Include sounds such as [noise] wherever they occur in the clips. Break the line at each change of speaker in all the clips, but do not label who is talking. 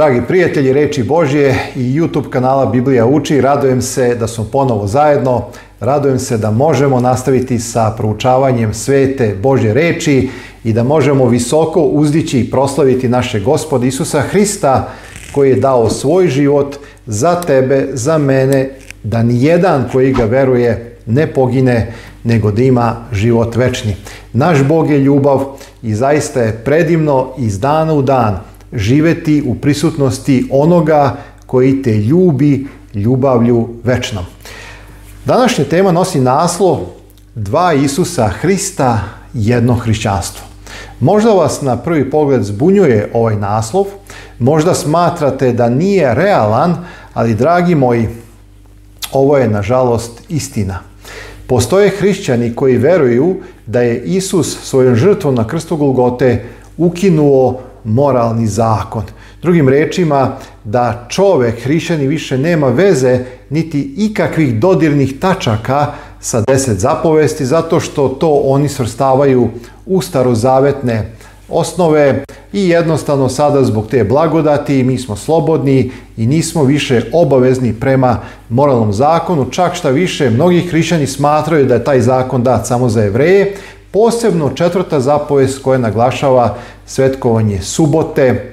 Dragi prijatelji Reči Božje i YouTube kanala Biblija uči, radujem se da smo ponovo zajedno, radujem se da možemo nastaviti sa proučavanjem svete Božje reči i da možemo visoko uzdići i proslaviti naše gospod Isusa Hrista koji je dao svoj život za tebe, za mene, da nijedan koji ga veruje ne pogine, nego da ima život večni. Naš Bog je ljubav i zaista je predivno iz dana u dan živeti u prisutnosti onoga koji te ljubi ljubavlju večnom. Današnja tema nosi naslov Dva Isusa Hrista, jedno hrišćanstvo. Možda vas na prvi pogled zbunjuje ovaj naslov, možda smatrate da nije realan, ali dragi moji, ovo je nažalost istina. Postoje hrišćani koji veruju da je Isus svojom žrtvom na krstu Golgote ukinuo moralni zakon. Drugim rečima, da čovek hrišćani više nema veze niti ikakvih dodirnih tačaka sa deset zapovesti, zato što to oni svrstavaju u starozavetne osnove i jednostavno sada zbog te blagodati mi smo slobodni i nismo više obavezni prema moralnom zakonu. Čak šta više, mnogi hrišćani smatraju da je taj zakon dat samo za jevreje, posebno četvrta zapovest koja naglašava svetkovanje subote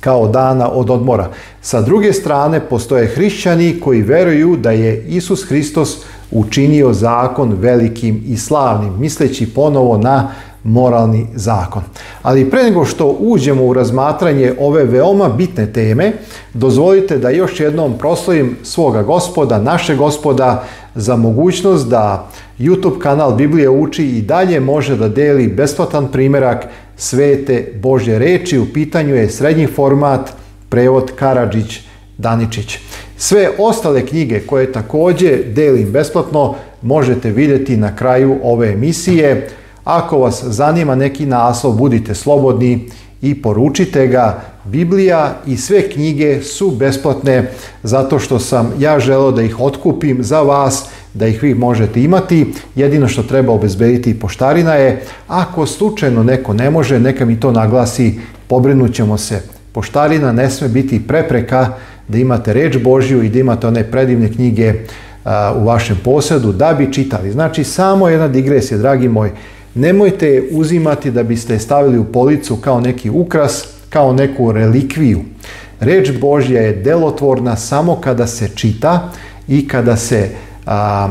kao dana od odmora. Sa druge strane, postoje hrišćani koji veruju da je Isus Hristos učinio zakon velikim i slavnim, misleći ponovo na moralni zakon. Ali pre nego što uđemo u razmatranje ove veoma bitne teme, dozvolite da još jednom proslovim svoga gospoda, naše gospoda, za mogućnost da YouTube kanal Biblije uči i dalje može da deli besplatan primjerak svete Božje reči. U pitanju je srednji format, prevod Karadžić Daničić. Sve ostale knjige koje također delim besplatno možete vidjeti na kraju ove emisije. Ako vas zanima neki naslov, budite slobodni i poručite ga. Biblija i sve knjige su besplatne zato što sam ja želeo da ih otkupim za vas da ih vi možete imati. Jedino što treba obezbediti poštarina je, ako slučajno neko ne može, neka mi to naglasi, pobrinut ćemo se. Poštarina ne sme biti prepreka da imate reč Božju i da imate one predivne knjige u vašem posjedu da bi čitali. Znači, samo jedna digresija, dragi moj. Nemojte je uzimati da biste je stavili u policu kao neki ukras, kao neku relikviju. Reč Božja je delotvorna samo kada se čita i kada se a,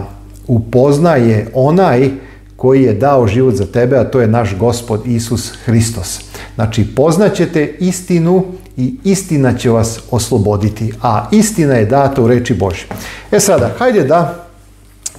upoznaje onaj koji je dao život za tebe, a to je naš gospod Isus Hristos. Znači, poznaćete istinu i istina će vas osloboditi, a istina je data u reči Božje. E sada, hajde da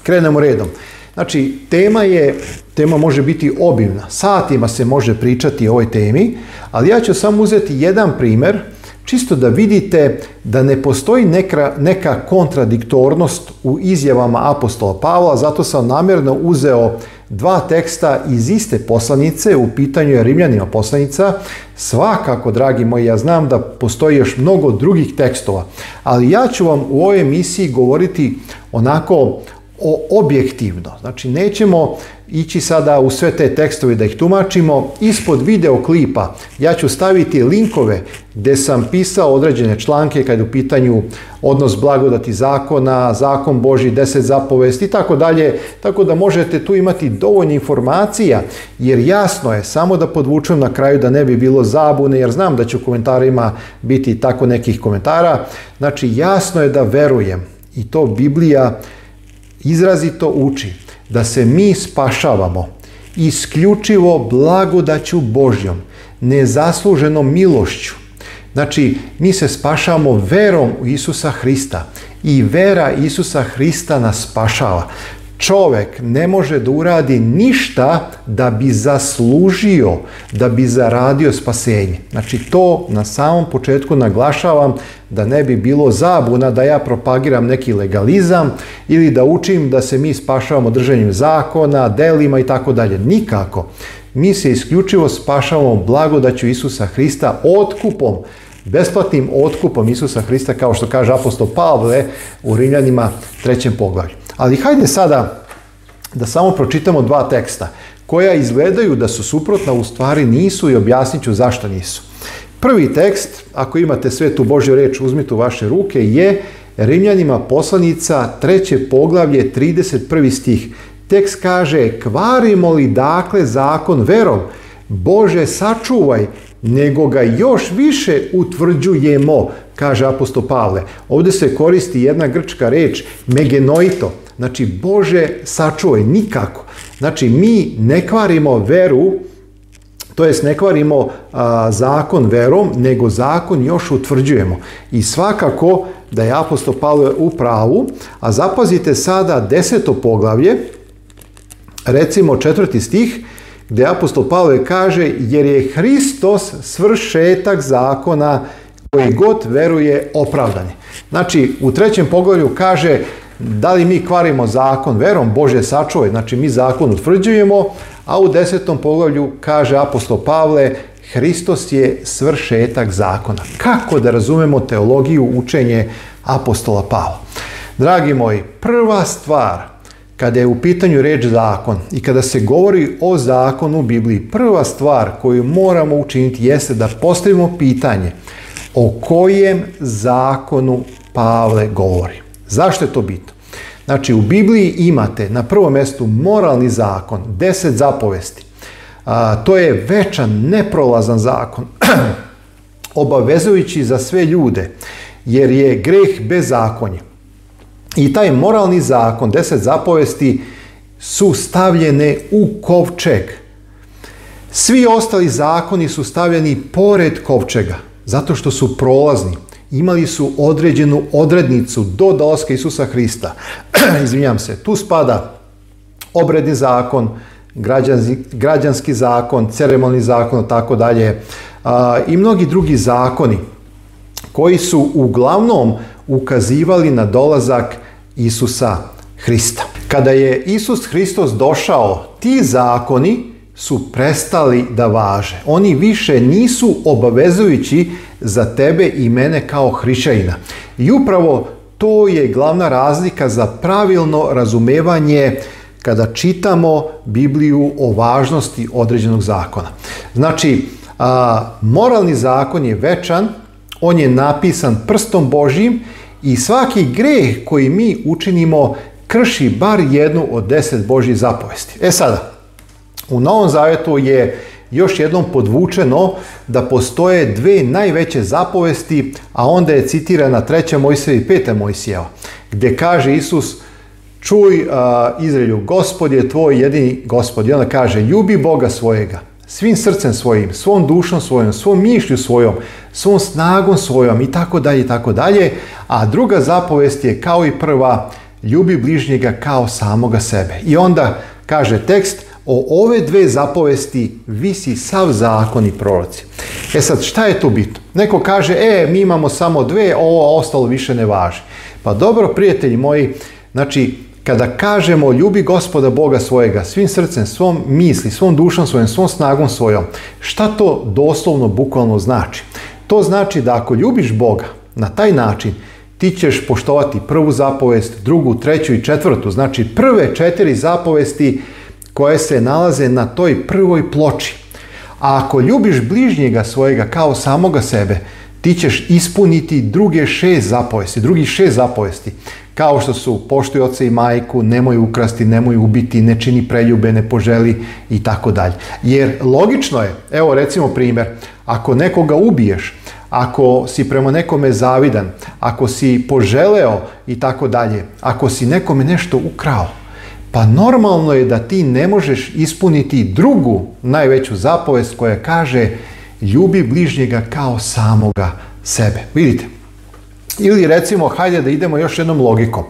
krenemo redom. Znači, tema je, tema može biti obivna, satima se može pričati o ovoj temi, ali ja ću samo uzeti jedan primjer čisto da vidite da ne postoji neka, neka kontradiktornost u izjavama apostola Pavla, zato sam namjerno uzeo dva teksta iz iste poslanice, u pitanju je Rimljanima poslanica. Svakako, dragi moji, ja znam da postoji još mnogo drugih tekstova, ali ja ću vam u ovoj emisiji govoriti onako objektivno. Znači, nećemo ići sada u sve te tekstove da ih tumačimo. Ispod videoklipa ja ću staviti linkove gdje sam pisao određene članke kad je u pitanju odnos blagodati zakona, zakon Boži, deset zapovesti i tako dalje. Tako da možete tu imati dovoljno informacija jer jasno je, samo da podvučem na kraju da ne bi bilo zabune jer znam da će u komentarima biti tako nekih komentara. Znači, jasno je da verujem i to Biblija izrazito uči da se mi spašavamo isključivo blagodaću Božjom, nezasluženom milošću. Znači, mi se spašavamo verom u Isusa Hrista i vera Isusa Hrista nas spašava čovjek ne može da uradi ništa da bi zaslužio, da bi zaradio spasenje. Znači to na samom početku naglašavam da ne bi bilo zabuna da ja propagiram neki legalizam ili da učim da se mi spašavamo držanjem zakona, delima i tako dalje. Nikako. Mi se isključivo spašavamo blagodaću Isusa Hrista otkupom, besplatnim otkupom Isusa Hrista kao što kaže apostol Pavle u Rimljanima trećem poglavlju. Ali hajde sada da samo pročitamo dva teksta koja izgledaju da su suprotna, u stvari nisu i objasnit ću zašto nisu. Prvi tekst, ako imate sve tu Božju reč, uzmite u vaše ruke, je Rimljanima poslanica, treće poglavlje, 31. stih. Tekst kaže, kvarimo li dakle zakon verom, Bože sačuvaj, nego ga još više utvrđujemo, kaže apostol Pavle. Ovdje se koristi jedna grčka reč, megenoito, Znači, Bože, sačuvaj, nikako. Znači, mi ne kvarimo veru, to jest ne kvarimo zakon verom, nego zakon još utvrđujemo. I svakako da je apostol Pavle u pravu, a zapazite sada deseto poglavlje, recimo četvrti stih, gdje apostol Pavle kaže jer je Hristos svršetak zakona koji god veruje opravdanje. Znači, u trećem poglavlju kaže da li mi kvarimo zakon verom, Bože sačuvaj, znači mi zakon utvrđujemo, a u desetom poglavlju kaže apostol Pavle, Hristos je svršetak zakona. Kako da razumemo teologiju, učenje apostola Pavla? Dragi moji, prva stvar kada je u pitanju reč zakon i kada se govori o zakonu u Bibliji, prva stvar koju moramo učiniti jeste da postavimo pitanje o kojem zakonu Pavle govori. Zašto je to bitno? Znači, u Bibliji imate na prvom mjestu moralni zakon, deset zapovesti. to je večan, neprolazan zakon, [clears throat] obavezujući za sve ljude, jer je greh zakonja. I taj moralni zakon, deset zapovesti, su stavljene u kovčeg. Svi ostali zakoni su stavljeni pored kovčega, zato što su prolazni imali su određenu odrednicu do dolaska Isusa Hrista. [clears throat] Izvinjam se, tu spada obredni zakon, građanski, zakon, ceremonijalni zakon, tako dalje, i mnogi drugi zakoni koji su uglavnom ukazivali na dolazak Isusa Hrista. Kada je Isus Hristos došao, ti zakoni su prestali da važe. Oni više nisu obavezujući za tebe i mene kao hrišćanina. I upravo to je glavna razlika za pravilno razumevanje kada čitamo Bibliju o važnosti određenog zakona. Znači, a, moralni zakon je večan, on je napisan prstom Božjim i svaki greh koji mi učinimo krši bar jednu od deset Božjih zapovesti. E sada, u Novom Zavetu je još jednom podvučeno da postoje dve najveće zapovesti, a onda je citirana treća Mojsija i peta Mojsijeva, gdje kaže Isus Čuj uh, Izraelju, gospod je tvoj jedini gospod. I onda kaže, ljubi Boga svojega, svim srcem svojim, svom dušom svojom, svom mišlju svojom, svom snagom svojom i tako dalje i tako dalje. A druga zapovest je kao i prva, ljubi bližnjega kao samoga sebe. I onda kaže tekst, o ove dve zapovesti visi sav zakon i proroci. E sad, šta je tu bitno? Neko kaže, e, mi imamo samo dve, ovo ostalo više ne važi. Pa dobro, prijatelji moji, znači, kada kažemo ljubi gospoda Boga svojega svim srcem, svom misli, svom dušom svojom, svom snagom svojom, šta to doslovno, bukvalno znači? To znači da ako ljubiš Boga na taj način, ti ćeš poštovati prvu zapovest, drugu, treću i četvrtu. Znači prve četiri zapovesti koje se nalaze na toj prvoj ploči. A ako ljubiš bližnjega svojega kao samoga sebe, ti ćeš ispuniti druge šest zapovesti, drugi šest zapovesti, kao što su poštuj oca i majku, nemoj ukrasti, nemoj ubiti, ne čini preljube, ne poželi i tako dalje. Jer logično je, evo recimo primjer, ako nekoga ubiješ, ako si prema nekome zavidan, ako si poželeo i tako dalje, ako si nekome nešto ukrao, pa normalno je da ti ne možeš ispuniti drugu najveću zapovest koja kaže ljubi bližnjega kao samoga sebe. Vidite. Ili recimo, hajde da idemo još jednom logikom.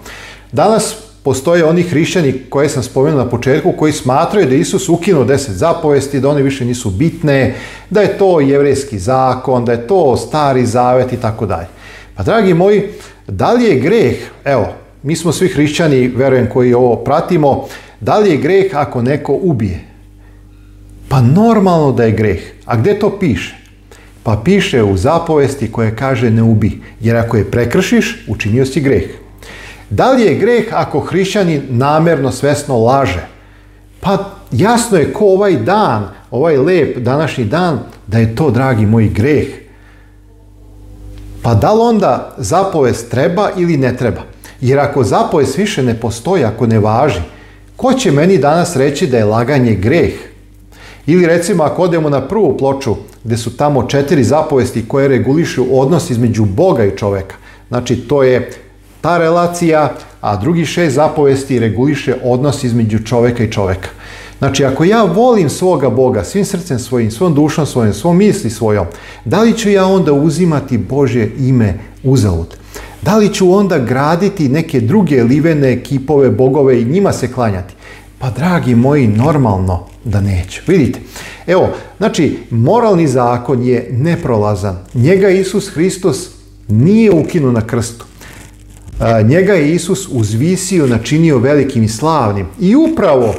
Danas postoje oni hrišćani koje sam spomenuo na početku koji smatraju da Isus ukinuo deset zapovesti, da one više nisu bitne, da je to jevreski zakon, da je to stari zavet i tako dalje. Pa dragi moji, da li je greh, evo, mi smo svi hrišćani, verujem koji ovo pratimo, da li je greh ako neko ubije? Pa normalno da je greh. A gdje to piše? Pa piše u zapovesti koje kaže ne ubi, jer ako je prekršiš, učinio si greh. Da li je greh ako hrišćani namjerno svesno laže? Pa jasno je ko ovaj dan, ovaj lep današnji dan, da je to, dragi moji, greh. Pa da li onda zapovest treba ili ne treba? Jer ako zapovest više ne postoji, ako ne važi, ko će meni danas reći da je laganje greh? Ili recimo ako odemo na prvu ploču gdje su tamo četiri zapovesti koje regulišu odnos između Boga i čoveka. Znači to je ta relacija, a drugi šest zapovesti reguliše odnos između čoveka i čoveka. Znači, ako ja volim svoga Boga svim srcem svojim, svom dušom svojim, svom misli svojom, da li ću ja onda uzimati Božje ime uzalud? Da li ću onda graditi neke druge livene, kipove, bogove i njima se klanjati? Pa dragi moji, normalno da neću. Vidite, evo, znači, moralni zakon je neprolazan. Njega Isus Hristos nije ukinuo na krstu. E, njega je Isus uzvisio, načinio velikim i slavnim. I upravo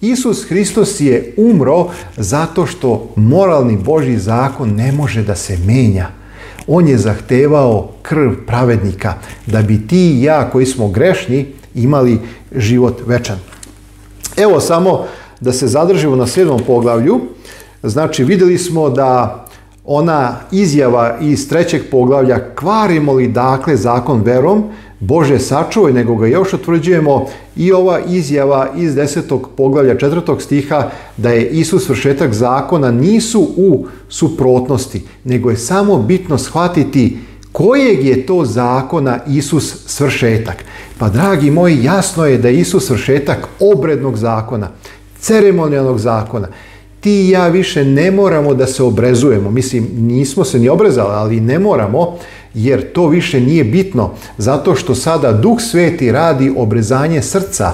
Isus Hristos je umro zato što moralni Boži zakon ne može da se menja on je zahtevao krv pravednika, da bi ti i ja koji smo grešni imali život večan. Evo samo da se zadržimo na sljednom poglavlju, znači vidjeli smo da ona izjava iz trećeg poglavlja kvarimo li dakle zakon verom, Bože sačuvaj, nego ga još otvrđujemo i ova izjava iz desetog poglavlja četvrtog stiha da je Isus vršetak zakona nisu u suprotnosti, nego je samo bitno shvatiti kojeg je to zakona Isus svršetak. Pa dragi moji, jasno je da je Isus svršetak obrednog zakona, ceremonijalnog zakona ti i ja više ne moramo da se obrezujemo. Mislim, nismo se ni obrezali, ali ne moramo, jer to više nije bitno, zato što sada Duh Sveti radi obrezanje srca,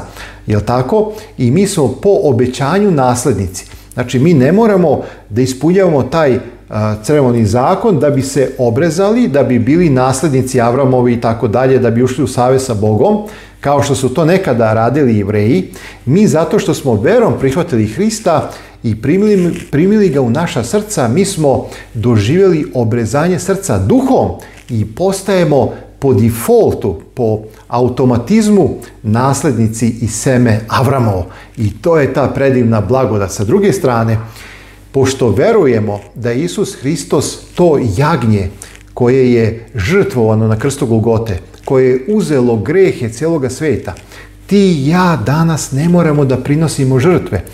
jel tako? I mi smo po obećanju naslednici. Znači, mi ne moramo da ispunjavamo taj crveni zakon da bi se obrezali, da bi bili naslednici Avramovi i tako dalje, da bi ušli u save sa Bogom, kao što su to nekada radili jevreji. Mi zato što smo verom prihvatili Hrista, i primili, primili ga u naša srca, mi smo doživjeli obrezanje srca duhom i postajemo po defaultu, po automatizmu nasljednici i seme Avramo. I to je ta predivna blagoda. Sa druge strane, pošto verujemo da je Isus Hristos to jagnje koje je žrtvovano na krstu Golgote, koje je uzelo grehe cijeloga svijeta, ti ja danas ne moramo da prinosimo žrtve.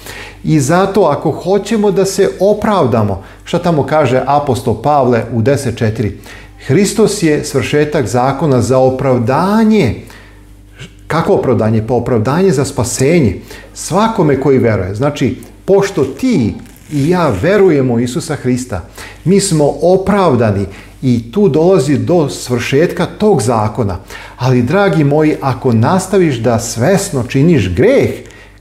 I zato ako hoćemo da se opravdamo, što tamo kaže apostol Pavle u 10.4, Hristos je svršetak zakona za opravdanje. Kako opravdanje? Pa opravdanje za spasenje. Svakome koji veruje. Znači, pošto ti i ja verujemo Isusa Hrista, mi smo opravdani i tu dolazi do svršetka tog zakona. Ali, dragi moji, ako nastaviš da svesno činiš greh,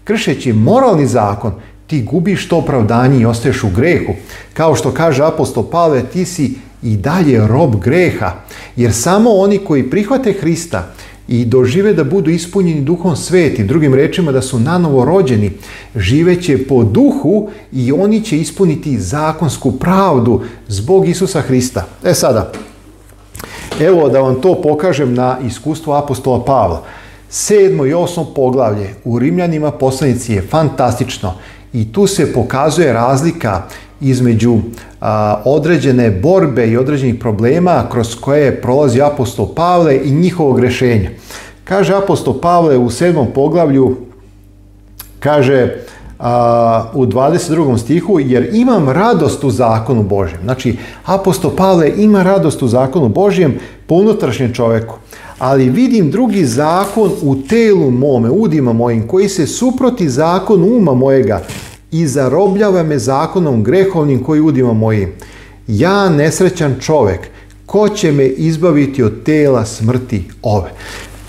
kršeći moralni zakon, ti gubiš to opravdanje i ostaješ u grehu. Kao što kaže apostol Pavle, ti si i dalje rob greha. Jer samo oni koji prihvate Hrista i dožive da budu ispunjeni duhom svetim, drugim rečima da su nanovo rođeni, živeće po duhu i oni će ispuniti zakonsku pravdu zbog Isusa Hrista. E sada, evo da vam to pokažem na iskustvu apostola Pavla. Sedmo i osmo poglavlje u Rimljanima poslanici je fantastično i tu se pokazuje razlika između određene borbe i određenih problema kroz koje prolazi apostol Pavle i njihovog rješenja. Kaže apostol Pavle u sedmom poglavlju, kaže u 22. stihu, jer imam radost u zakonu Božjem. Znači, apostol Pavle ima radost u zakonu Božjem po unutrašnjem čovjeku. Ali vidim drugi zakon u telu mome, udima mojim, koji se suproti zakonu uma mojega, i zarobljava me zakonom grehovnim koji udima mojim. Ja nesrećan čovek, ko će me izbaviti od tela smrti ove?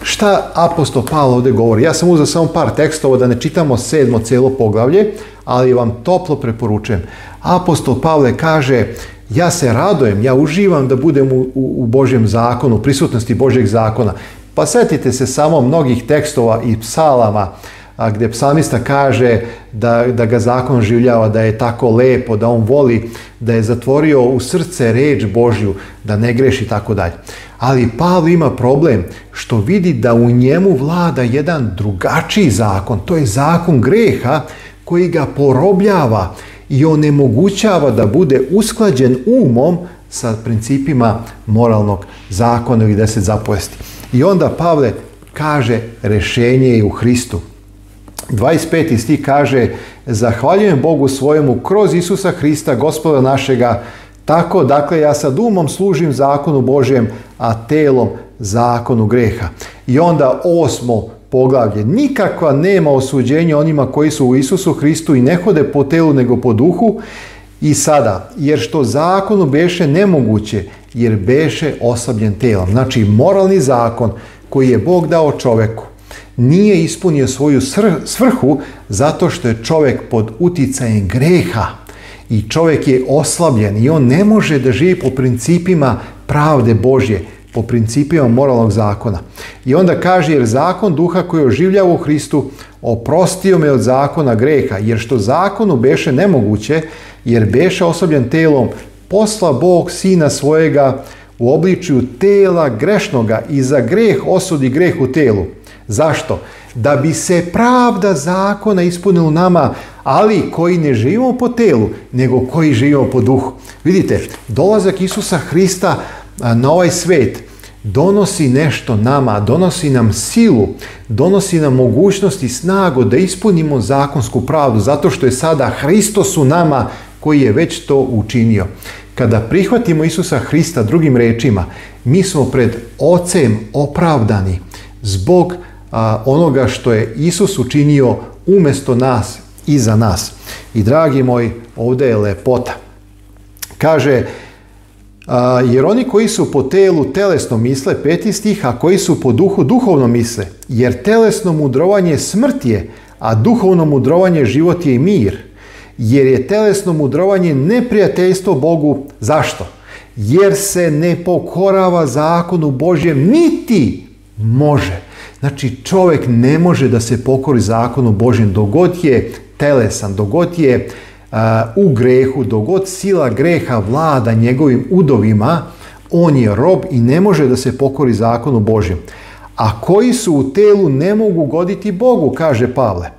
Šta apostol Pavle ovdje govori? Ja sam uzeo samo par tekstova da ne čitamo sedmo celo poglavlje, ali vam toplo preporučujem. Apostol Pavle kaže, ja se radojem, ja uživam da budem u, u Božjem zakonu, u prisutnosti Božjeg zakona. Pa setite se samo mnogih tekstova i psalama, a gdje psalmista kaže da, da ga zakon življava, da je tako lepo, da on voli, da je zatvorio u srce reč Božju, da ne greši i tako dalje. Ali Pavl ima problem što vidi da u njemu vlada jedan drugačiji zakon, to je zakon greha koji ga porobljava i onemogućava da bude usklađen umom sa principima moralnog zakona da se zapovesti. I onda Pavle kaže rešenje je u Hristu. 25. stih kaže Zahvaljujem Bogu svojemu kroz Isusa Hrista, gospoda našega, tako dakle ja sad umom služim zakonu Božjem, a telom zakonu greha. I onda osmo poglavlje. Nikakva nema osuđenja onima koji su u Isusu Hristu i ne hode po telu nego po duhu. I sada, jer što zakonu beše nemoguće, jer beše osabljen telom. Znači moralni zakon koji je Bog dao čoveku nije ispunio svoju svrhu zato što je čovjek pod uticajem greha i čovjek je oslabljen i on ne može da živi po principima pravde Božje, po principima moralnog zakona. I onda kaže, jer zakon duha koji oživljava u Hristu oprostio me od zakona greha, jer što zakonu beše nemoguće, jer beše osobljen telom, posla Bog sina svojega u obličju tela grešnoga i za greh osudi greh u telu Zašto? Da bi se pravda zakona ispunila nama, ali koji ne živimo po telu, nego koji živimo po duhu. Vidite, dolazak Isusa Hrista na ovaj svet donosi nešto nama, donosi nam silu, donosi nam mogućnost i snagu da ispunimo zakonsku pravdu, zato što je sada Hristos u nama koji je već to učinio. Kada prihvatimo Isusa Hrista drugim rečima, mi smo pred Ocem opravdani zbog onoga što je Isus učinio umjesto nas i za nas. I dragi moj, ovdje je lepota. Kaže, jer oni koji su po telu telesno misle, peti stih, a koji su po duhu duhovno misle, jer telesno mudrovanje smrt je, a duhovno mudrovanje život je i mir. Jer je telesno mudrovanje neprijateljstvo Bogu. Zašto? Jer se ne pokorava zakonu Božjem, niti može. Znači, čovjek ne može da se pokori zakonu Božjem dogod je telesan, dogod je u grehu, dogod sila greha vlada njegovim udovima, on je rob i ne može da se pokori zakonu Božjem. A koji su u telu ne mogu goditi Bogu, kaže Pavle.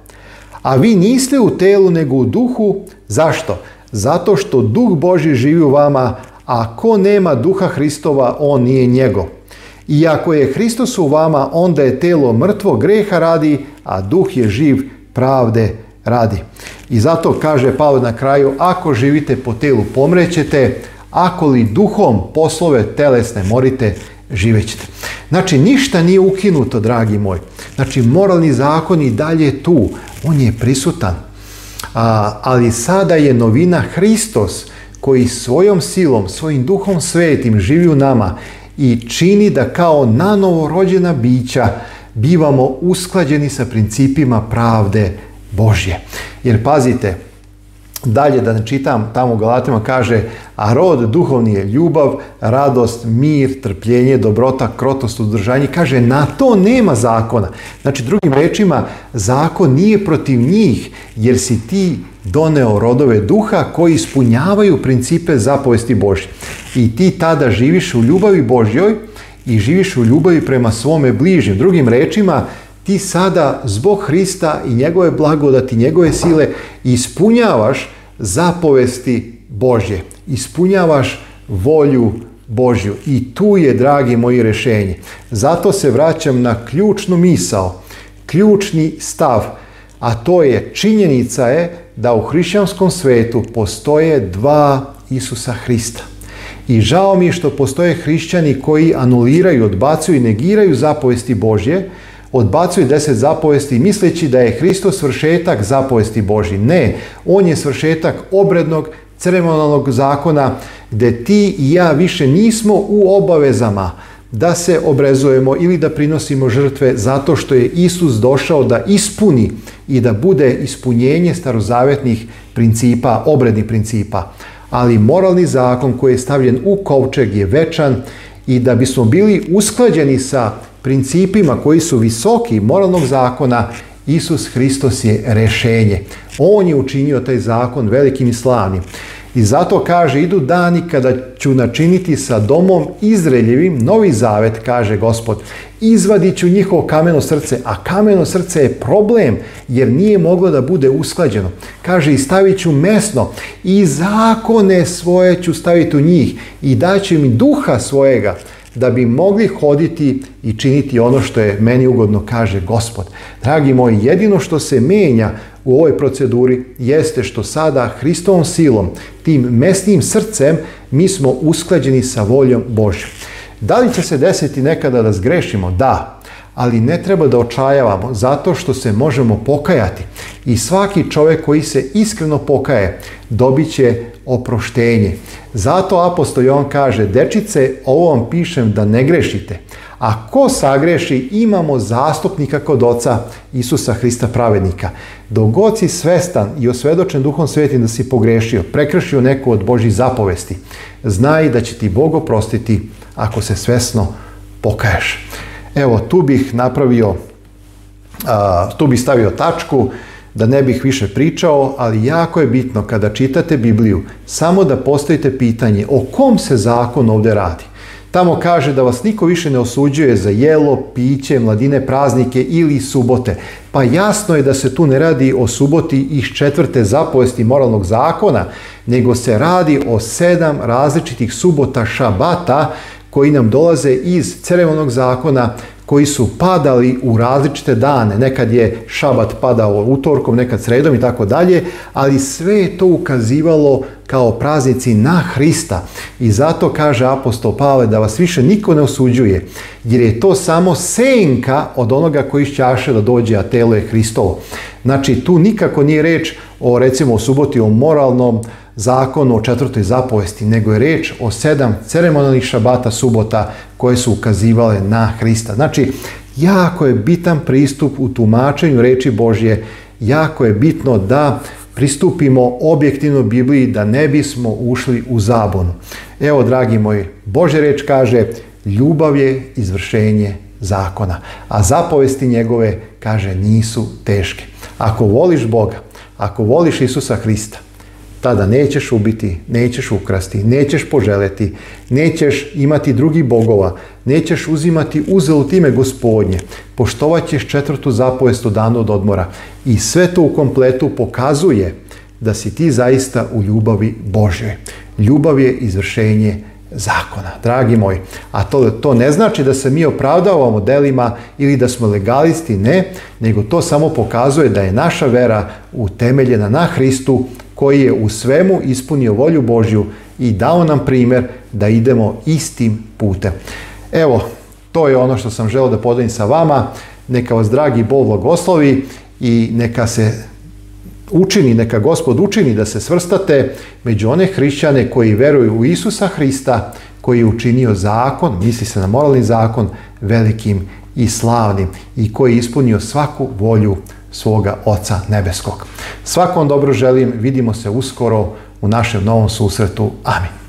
A vi niste u telu nego u duhu. Zašto? Zato što duh Boži živi u vama, a ko nema duha Hristova, on nije njegov. I ako je Hristos u vama, onda je telo mrtvo greha radi, a duh je živ pravde radi. I zato kaže Pavl na kraju, ako živite po telu pomrećete, ako li duhom poslove telesne morite, živećete. Znači, ništa nije ukinuto, dragi moj. Znači, moralni zakon i dalje je tu. On je prisutan. A, ali sada je novina Hristos koji svojom silom, svojim duhom svetim živi u nama i čini da kao nanovorođena bića bivamo usklađeni sa principima pravde Božje. Jer pazite, dalje da ne čitam, tamo u Galatima kaže a rod duhovni je ljubav, radost, mir, trpljenje, dobrota, krotost, udržanje. Kaže, na to nema zakona. Znači, drugim rečima, zakon nije protiv njih, jer si ti doneo rodove duha koji ispunjavaju principe zapovesti Božje. I ti tada živiš u ljubavi Božjoj i živiš u ljubavi prema svome bližnjem. Drugim rečima, ti sada zbog Hrista i njegove blagodati, njegove sile ispunjavaš zapovesti Božje. Ispunjavaš volju Božju. I tu je, dragi moji, rješenje. Zato se vraćam na ključnu misao, ključni stav, a to je činjenica je da u hrišćanskom svetu postoje dva Isusa Hrista. I žao mi je što postoje hrišćani koji anuliraju, odbacuju i negiraju zapovesti Božje, odbacuju deset zapovesti misleći da je Hristo svršetak zapovesti Božji. Ne, on je svršetak obrednog ceremonalnog zakona gdje ti i ja više nismo u obavezama da se obrezujemo ili da prinosimo žrtve zato što je Isus došao da ispuni i da bude ispunjenje starozavetnih principa, obrednih principa. Ali moralni zakon koji je stavljen u kovčeg je večan i da bismo bili usklađeni sa principima koji su visoki moralnog zakona, Isus Hristos je rešenje. On je učinio taj zakon velikim i slavnim. I zato kaže, idu dani kada ću načiniti sa domom izreljivim novi zavet, kaže gospod, izvadit ću njihovo kameno srce, a kameno srce je problem, jer nije moglo da bude usklađeno. Kaže, i stavit ću mesno, i zakone svoje ću staviti u njih, i daću im duha svojega, da bi mogli hoditi i činiti ono što je meni ugodno, kaže gospod. Dragi moji, jedino što se menja u ovoj proceduri jeste što sada Hristovom silom, tim mesnim srcem, mi smo usklađeni sa voljom Božjom. Da li će se desiti nekada da zgrešimo? Da, ali ne treba da očajavamo zato što se možemo pokajati. I svaki čovjek koji se iskreno pokaje dobit će oproštenje. Zato apostol Jovan kaže, dečice, ovo vam pišem da ne grešite. A ko sagreši, imamo zastupnika kod oca Isusa Hrista pravednika. Dogod si svestan i osvedočen duhom svetim da si pogrešio, prekršio neku od Božih zapovesti, znaj da će ti Bog oprostiti ako se svesno pokaješ. Evo, tu bih napravio, tu bih stavio tačku, da ne bih više pričao, ali jako je bitno kada čitate Bibliju, samo da postavite pitanje o kom se zakon ovdje radi. Tamo kaže da vas niko više ne osuđuje za jelo, piće, mladine, praznike ili subote. Pa jasno je da se tu ne radi o suboti iz četvrte zapovesti moralnog zakona, nego se radi o sedam različitih subota šabata koji nam dolaze iz crvenog zakona koji su padali u različite dane. Nekad je šabat padao utorkom, nekad sredom i tako dalje, ali sve je to ukazivalo kao praznici na Hrista. I zato kaže apostol Pavle da vas više niko ne osuđuje, jer je to samo senka od onoga koji šćaše da dođe, a telo je Hristovo. Znači, tu nikako nije reč o, recimo, o suboti, o moralnom, Zakonu o četvrtoj zapovesti, nego je reč o sedam ceremonalnih šabata subota koje su ukazivale na Hrista. Znači, jako je bitan pristup u tumačenju reči Božje, jako je bitno da pristupimo objektivno Bibliji da ne bismo ušli u zabonu. Evo, dragi moji, Božja reč kaže ljubav je izvršenje zakona, a zapovesti njegove, kaže, nisu teške. Ako voliš Boga, ako voliš Isusa Hrista, tada nećeš ubiti, nećeš ukrasti, nećeš poželeti, nećeš imati drugi bogova, nećeš uzimati uzelu time gospodnje, poštovat ćeš četvrtu zapovest u danu od odmora. I sve to u kompletu pokazuje da si ti zaista u ljubavi Bože. Ljubav je izvršenje zakona, dragi moj. A to, to ne znači da se mi opravdavamo delima ili da smo legalisti, ne, nego to samo pokazuje da je naša vera utemeljena na Hristu, koji je u svemu ispunio volju Božju i dao nam primjer da idemo istim putem. Evo, to je ono što sam želio da podelim sa vama. Neka vas dragi Bog blagoslovi i neka se učini, neka Gospod učini da se svrstate među one hrišćane koji veruju u Isusa Hrista, koji je učinio zakon, misli se na moralni zakon, velikim i slavnim i koji je ispunio svaku volju svoga Oca Nebeskog. Svakom dobro želim, vidimo se uskoro u našem novom susretu. Amin.